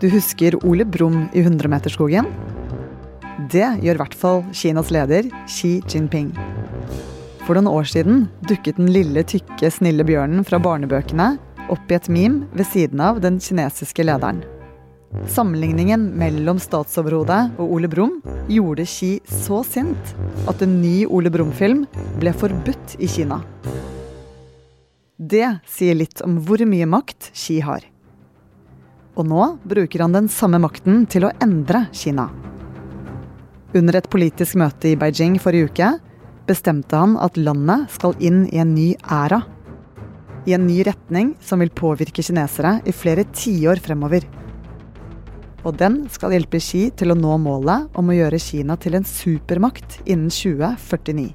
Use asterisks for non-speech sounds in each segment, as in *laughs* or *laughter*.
Du husker Ole Brumm i 100-meterskogen? Det gjør i hvert fall Kinas leder Xi Jinping. For noen år siden dukket den lille, tykke, snille bjørnen fra barnebøkene opp i et meme ved siden av den kinesiske lederen. Sammenligningen mellom statsoverhodet og Ole Brumm gjorde Xi så sint at en ny Ole Brumm-film ble forbudt i Kina. Det sier litt om hvor mye makt Xi har. Og nå bruker han den samme makten til å endre Kina. Under et politisk møte i Beijing forrige uke bestemte han at landet skal inn i en ny æra. I en ny retning som vil påvirke kinesere i flere tiår fremover. Og den skal hjelpe Xi til å nå målet om å gjøre Kina til en supermakt innen 2049.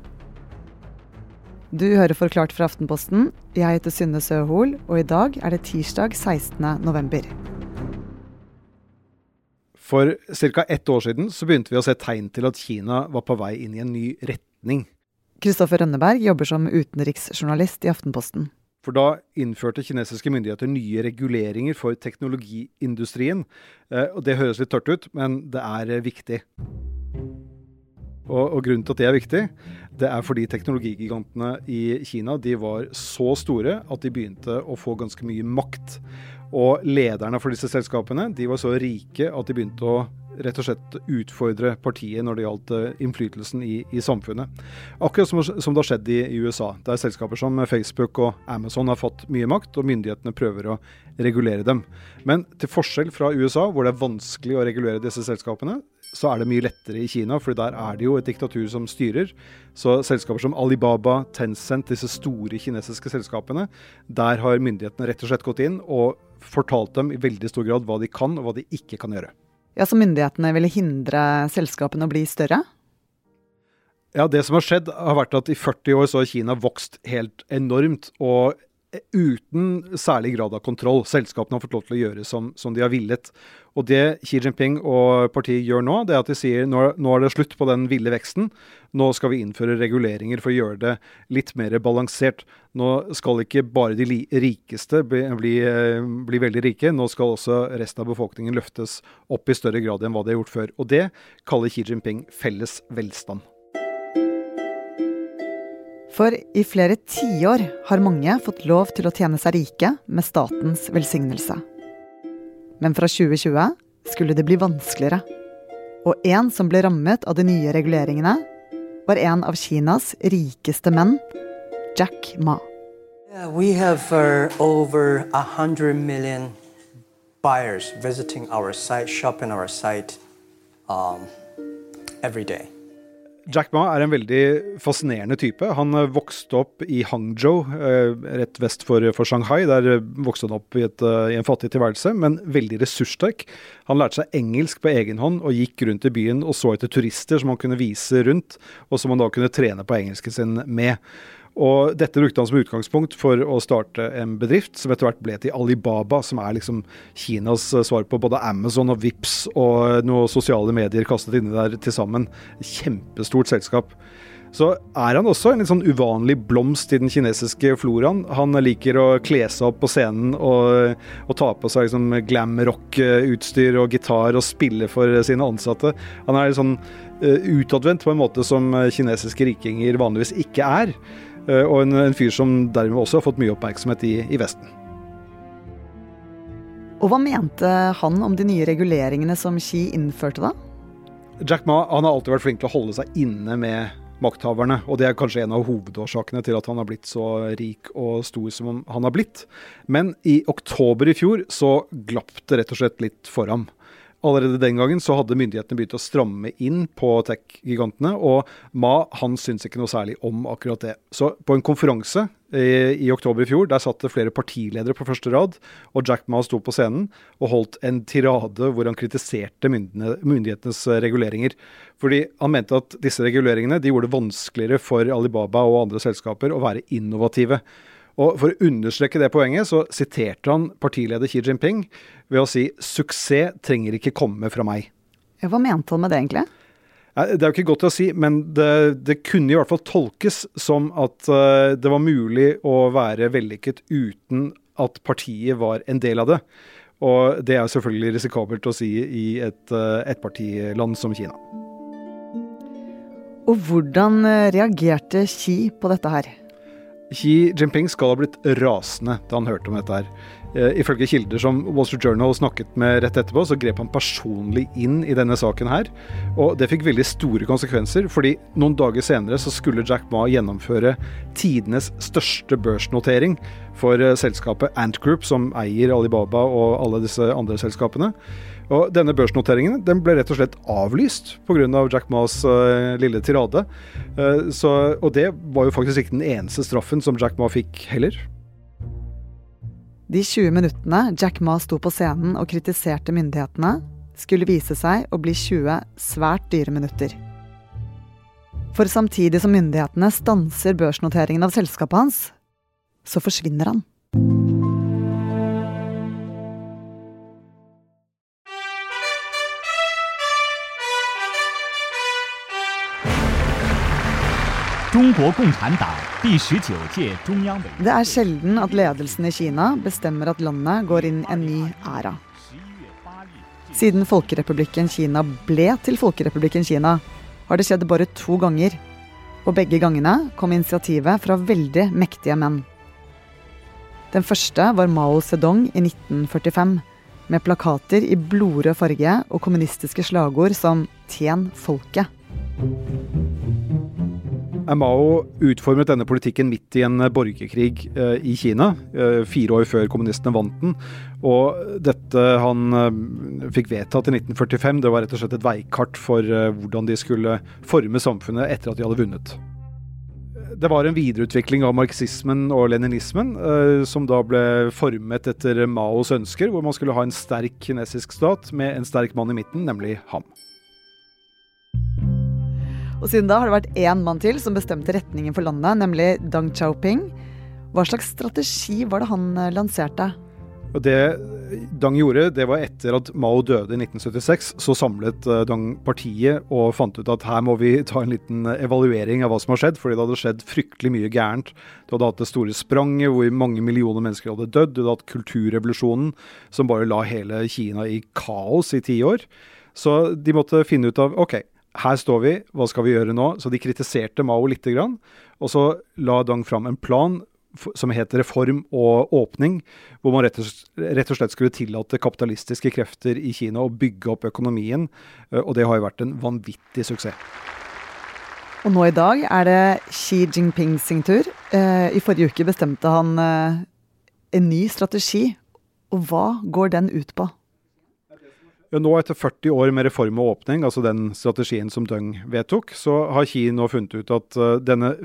Du hører Forklart fra Aftenposten. Jeg heter Synne Søhol, og i dag er det tirsdag 16. november. For ca. ett år siden så begynte vi å se tegn til at Kina var på vei inn i en ny retning. Kristoffer Rønneberg jobber som utenriksjournalist i Aftenposten. For da innførte kinesiske myndigheter nye reguleringer for teknologiindustrien. Eh, og det høres litt tørt ut, men det er eh, viktig. Og, og, grunnen til at det er viktig, det er fordi teknologigigantene i Kina de var så store at de begynte å få ganske mye makt. Og lederne for disse selskapene de var så rike at de begynte å rett og slett utfordre partiet når det gjaldt eh, innflytelsen i, i samfunnet. Akkurat som, som, det har skjedd i, i, USA, der selskaper som Facebook og Amazon har fått mye makt, og myndighetene prøver å regulere dem. Men til forskjell fra USA, hvor det er vanskelig å regulere disse selskapene, så er det mye lettere i Kina, for der er det jo et diktatur som styrer. Så selskaper som Alibaba, Tencent, disse store kinesiske selskapene, der har myndighetene rett og slett gått inn og fortalt dem i veldig stor grad hva de kan og hva de ikke kan gjøre. Ja, Så myndighetene ville hindre selskapene å bli større? Ja, det som har skjedd, har vært at i 40 år så har Kina vokst helt enormt. og uten særlig grad av kontroll. Selskapene har fått lov til å gjøre som, som, de har villet. Og det Xi Jinping og partiet gjør nå, det er at de sier nå, nå er det slutt på den ville veksten. Nå skal vi innføre reguleringer for å gjøre det litt mer balansert. Nå skal ikke bare de rikeste bli, bli, bli veldig rike, nå skal også resten av befolkningen løftes opp i større grad enn hva de har gjort før. Og det kaller Xi Jinping felles velstand. For i flere tiår har mange fått lov til å tjene seg rike med statens velsignelse. Men fra 2020 skulle det bli vanskeligere. Og en som ble rammet av de nye reguleringene, var en av Kinas rikeste menn, Jack Ma. Yeah, we uh, over 100 million buyers visiting our site, shopping our site um, every. Jack Ma er en veldig fascinerende type. Han eh, vokste opp i Hangzhou, eh, rett vest for, for Shanghai. Der eh, vokste han opp i, et, i, en fattig tilværelse, men veldig ressurssterk. Han lærte seg engelsk på egen hånd og gikk rundt i byen og så etter turister som han kunne vise rundt, og som han da kunne trene på engelsken sin med. Og dette brukte han som utgangspunkt for å starte en bedrift som etter hvert ble til Alibaba, som er liksom Kinas svar på både Amazon og Vips og noen sosiale medier kastet inni der til sammen. Kjempestort selskap. Så er han også en litt sånn uvanlig blomst i den kinesiske floraen. Han liker å kle seg opp på scenen og, og ta på seg liksom glam rock-utstyr og gitar og spille for sine ansatte. Han er litt sånn utadvendt på en måte som kinesiske rikinger vanligvis ikke er. Eh, og en, en, fyr som dermed også har fått mye oppmerksomhet i, i Vesten. Og hva mente han om de nye reguleringene som Xi innførte, da? Jack Ma han har alltid vært flink til å holde seg inne med makthaverne, og det er kanskje en av hovedårsakene til at han har blitt så rik og stor som han har blitt. Men i oktober i fjor så glapp det rett og slett litt for ham. Allerede den gangen så hadde myndighetene begynt å stramme inn på tech-gigantene, og Ma han syntes ikke noe særlig om akkurat det. Så på en konferanse i, i, oktober i fjor, der satt det flere partiledere på første rad, og Jack Ma sto på scenen og holdt en tirade hvor han kritiserte myndighetenes reguleringer. Fordi han mente at disse reguleringene de gjorde det vanskeligere for Alibaba og andre selskaper å være innovative. Og For å understreke det poenget, så siterte han partileder Xi Jinping ved å si 'suksess trenger ikke komme fra meg'. Hva mente han med det, egentlig? Det er jo ikke godt å si, men det, det kunne i hvert fall tolkes som at uh, det var mulig å være vellykket uten at partiet var en del av det. Og det er selvfølgelig risikabelt å si i et ettpartiland som Kina. Og hvordan reagerte Xi på dette her? Xi Jinping skal ha blitt rasende da han hørte om dette. her. Uh, ifølge kilder som Wall Street Journal snakket med rett etterpå, så grep han personlig inn i denne saken her. Og det fikk veldig store konsekvenser, fordi noen dager senere så skulle Jack Ma gjennomføre tidenes største børsnotering for uh, selskapet Ant Group, som eier Alibaba og alle disse andre selskapene. Og denne børsnoteringen den ble rett og slett avlyst pga. Av Jack Maas uh, lille tirade. Uh, så, og det var jo faktisk ikke den eneste straffen som Jack Ma fikk heller. De 20 minuttene Jack Ma sto på scenen og kritiserte myndighetene, skulle vise seg å bli 20 svært dyre minutter. For samtidig som myndighetene stanser børsnoteringen av selskapet hans, så forsvinner han. Det er sjelden at ledelsen i Kina bestemmer at landet går inn en ny æra. Siden Folkerepublikken Kina ble til Folkerepublikken Kina, har det skjedd bare to ganger. Og begge gangene kom initiativet fra veldig mektige menn. Den første var Mao Zedong i 1945, med plakater i blodrød farge og kommunistiske slagord som 'Tjen folket'. Mao utformet denne politikken midt i en borgerkrig eh, i Kina, eh, fire år før kommunistene vant den. Og dette han eh, fikk vedtatt i 1945, det var rett og slett et veikart for hvordan de skulle forme samfunnet etter at de hadde vunnet. Det var en videreutvikling av marxismen og leninismen, som da ble formet etter Maos ønsker, hvor man skulle ha en sterk kinesisk stat med en sterk mann i midten, nemlig ham. Og siden da har det vært én mann til som bestemte retningen for landet, nemlig Deng Xiaoping. Hva slags strategi var det han eh, lanserte? Og Det Dang gjorde, det var etter at Mao døde i 1976. Så samlet eh, Dang partiet og fant ut at her må vi ta en liten evaluering av hva som har skjedd, fordi det hadde skjedd fryktelig mye gærent. Du hadde hatt det store spranget hvor mange millioner mennesker hadde dødd. Du hadde hatt kulturrevolusjonen som bare la hele Kina i kaos i ti år. Så de måtte finne ut av OK, her står vi, hva skal vi gjøre nå? Så de kritiserte Mao lite grann. Og så la Dang fram en plan som het reform og åpning, hvor man rett og slett skulle tillate kapitalistiske krefter i Kina å bygge opp økonomien. Og det har jo vært en vanvittig suksess. Og nå i dag er det Xi Jinping sin tur. I forrige uke bestemte han en ny strategi. Og hva går den ut på? Nå etter 40 år med reform og åpning, altså den strategien som Deng vedtok, så har Xi nå funnet ut at uh, denne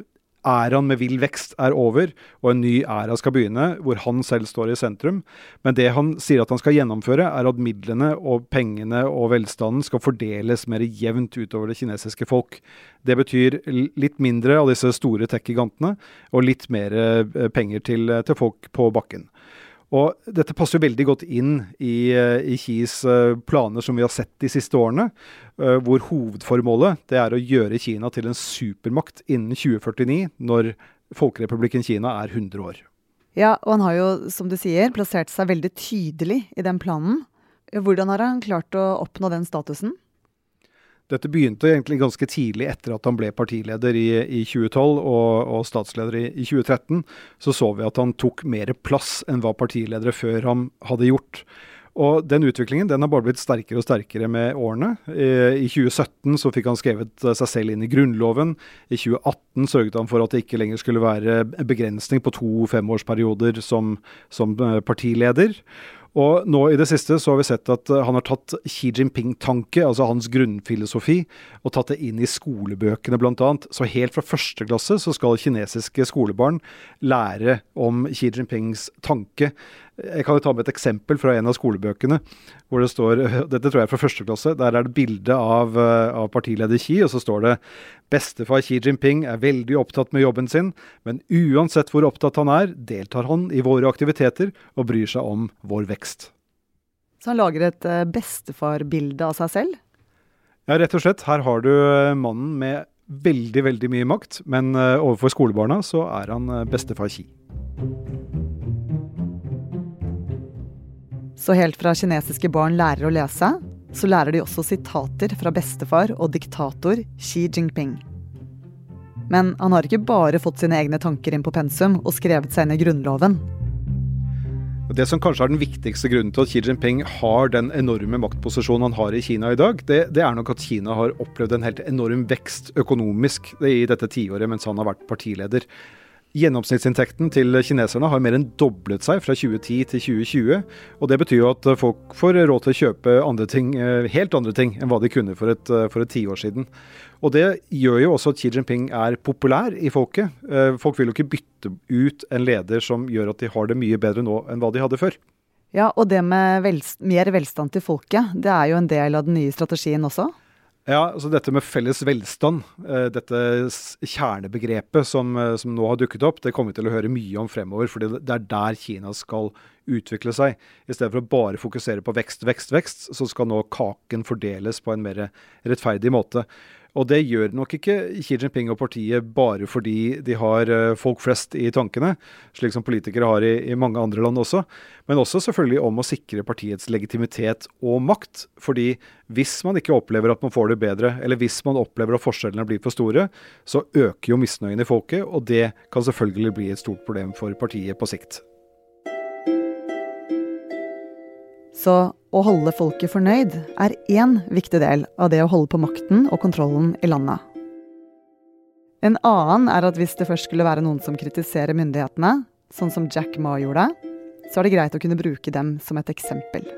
æraen med vill vekst er over, og en ny æra skal begynne, hvor han selv står i sentrum. Men det han sier at han skal gjennomføre, er at midlene og pengene og velstanden skal fordeles mer jevnt utover det kinesiske folk. Det betyr litt mindre av disse store tech-gigantene, og litt mer eh, penger til, til folk på bakken. Og dette passer jo veldig godt inn i, eh, i Kis eh, planer som vi har sett de siste årene, eh, hvor hovedformålet det er å gjøre Kina til en supermakt innen 2049, når Folkerepublikken Kina er 100 år. Ja, og han har jo, som du sier, plassert seg veldig tydelig i den planen. Hvordan har han klart å oppnå den statusen? Dette begynte egentlig ganske tidlig etter at han ble partileder i, i 2012 og, og statsleder i, i, 2013. Så så vi at han tok mer plass enn hva partiledere før ham hadde gjort. Og den utviklingen den har bare blitt sterkere og sterkere med årene. I 2017 så fikk han skrevet seg selv inn i Grunnloven. I 2018 sørget han for at det ikke lenger skulle være begrensning på to femårsperioder som, som partileder. Og nå i det siste så har vi sett at eh, han har tatt Xi Jinping-tanke, altså hans grunnfilosofi, og tatt det inn i skolebøkene bl.a. Så helt fra første klasse så skal kinesiske skolebarn lære om Xi Jinpings tanke. Jeg kan jo ta med et eksempel fra en av skolebøkene, hvor det står *laughs* Dette tror jeg er fra første klasse. Der er det bilde av, eh, av partileder Xi, og så står det Bestefar Xi Jinping er veldig opptatt med jobben sin, men uansett hvor opptatt han er, deltar han i våre aktiviteter og bryr seg om vår vekst. Så han lager et eh, bestefarbilde av seg selv? Ja, rett og slett. Her har du eh, mannen med veldig, veldig mye makt, men overfor skolebarna så er han bestefar Xi. Så helt fra kinesiske barn lærer å lese, så lærer de også sitater fra bestefar og diktator Xi Jinping. Men han har ikke bare fått sine egne tanker inn på pensum og skrevet seg inn i Grunnloven. Det som kanskje er den viktigste grunnen til at Xi Jinping har den enorme maktposisjonen han har i Kina i dag, det, det er nok at Kina har opplevd en helt enorm vekst økonomisk i dette tiåret mens han har vært partileder. Gjennomsnittsinntekten til kineserne har mer enn doblet seg fra 2010 til 2020. og Det betyr jo at folk får råd til å kjøpe andre ting, eh, helt andre ting enn hva de kunne for et, eh, for et tiår siden. Og Det gjør jo også at Xi Jinping er populær i folket. Eh, folk vil jo ikke bytte ut en leder som gjør at de har det mye bedre nå enn hva de hadde før. Ja, Og det med velst mer velstand til folket, det er jo en del av den nye strategien også? Ja, altså Dette med felles velstand, eh, dette kjernebegrepet som, eh, som, nå har dukket opp, det kommer vi til å høre mye om fremover. fordi det er der Kina skal utvikle seg. I stedet for å bare fokusere på vekst, vekst, vekst, så skal nå kaken fordeles på en mer rettferdig måte. Og det gjør nok ikke Xi Jinping og partiet bare fordi de har eh, folk flest i tankene, slik som politikere har i, i, mange andre land også, men også selvfølgelig om å sikre partiets legitimitet og makt. Fordi hvis man ikke opplever at man får det bedre, eller hvis man opplever at forskjellene blir for store, så øker jo misnøyen i folket, og det kan selvfølgelig bli et stort problem for partiet på sikt. Så å holde folket fornøyd er én viktig del av det å holde på makten og kontrollen i landet. En annen er at hvis det først skulle være noen som kritiserer myndighetene, sånn som Jack Ma gjorde, så er det greit å kunne bruke dem som et eksempel.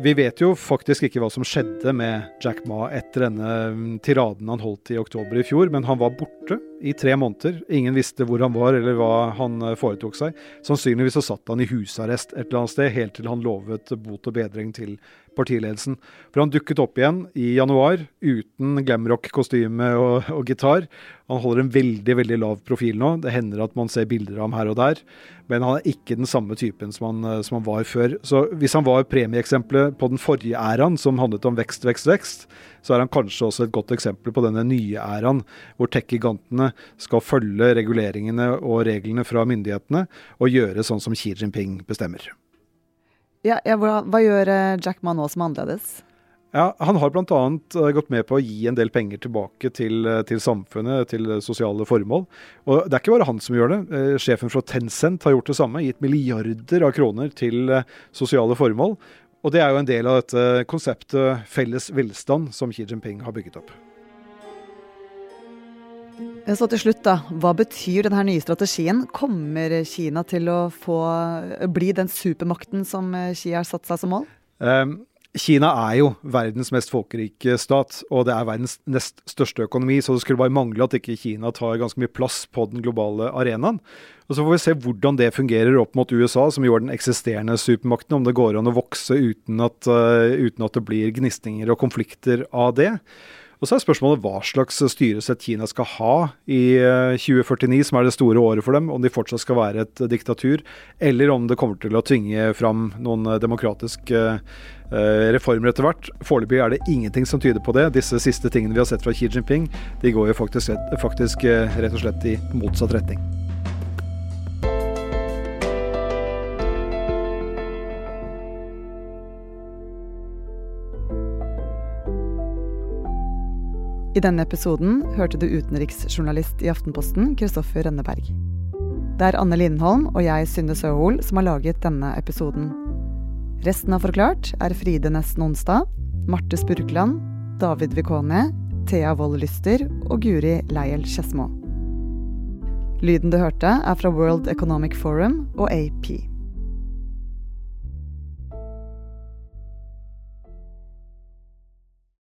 Vi vet jo faktisk ikke hva som skjedde med Jack Ma etter denne tiraden han holdt i oktober i fjor, men han var borte i tre måneder. Ingen visste hvor han var eller hva han eh, foretok seg. Sannsynligvis så satt han i husarrest et eller annet sted, helt til han lovet bot og bedring til partiledelsen. For han dukket opp igjen i januar uten glamrock-kostyme og, og gitar. Han holder en veldig veldig lav profil nå. Det hender at man ser bilder av ham her og der. Men han er ikke den samme typen som han, som han var før. Så hvis han var premieeksempelet på den forrige æraen, som handlet om vekst, vekst, vekst, så er han kanskje også et godt eksempel på denne nye æraen, hvor tech-gigantene skal følge reguleringene og reglene fra myndighetene og gjøre sånn som Xi Jinping bestemmer. Ja, ja, hva, hva, gjør eh, Jack Ma nå som annerledes? Ja, Han har bl.a. Eh, gått med på å gi en del penger tilbake til, eh, til, samfunnet, til sosiale formål. Og Det er ikke bare han som gjør det. Sjefen fra Tencent har gjort det samme. Gitt milliarder av kroner til sosiale formål. Og det er jo en del av dette konseptet felles velstand som Xi Jinping har bygget opp. Så til slutt, da. Hva betyr denne nye strategien? Kommer Kina til å få bli den supermakten som Xi har satt seg som mål? Um, Kina er jo verdens mest folkerike stat, og det er verdens nest største økonomi, så det skulle bare mangle at ikke Kina tar ganske mye plass på den globale arenaen. Og Så får vi se hvordan det fungerer opp mot USA, som jo er den eksisterende supermakten, om det går an å vokse uten at, uh, uten at det blir gnisninger og konflikter av det. Og så er spørsmålet hva slags styresett Kina skal ha i 2049, eh, som er det store året for dem. Om de fortsatt skal være et diktatur, eller om det kommer til å tvinge fram noen eh, demokratiske eh, reformer etter hvert. Foreløpig er det ingenting som tyder på det. Disse siste tingene vi har sett fra Xi Jinping, de går jo faktisk, faktisk rett og slett i motsatt retning. I denne episoden hørte du utenriksjournalist i Aftenposten, Kristoffer Rønneberg. Det er Anne Lindholm og jeg, Synne Søhol, som har laget denne episoden. Resten av Forklart er Fride Nesten Onsdag, Marte Spurkland, David Vikone, Thea Wold Lyster og Guri Leiel Skedsmo. Lyden du hørte, er fra World Economic Forum og AP.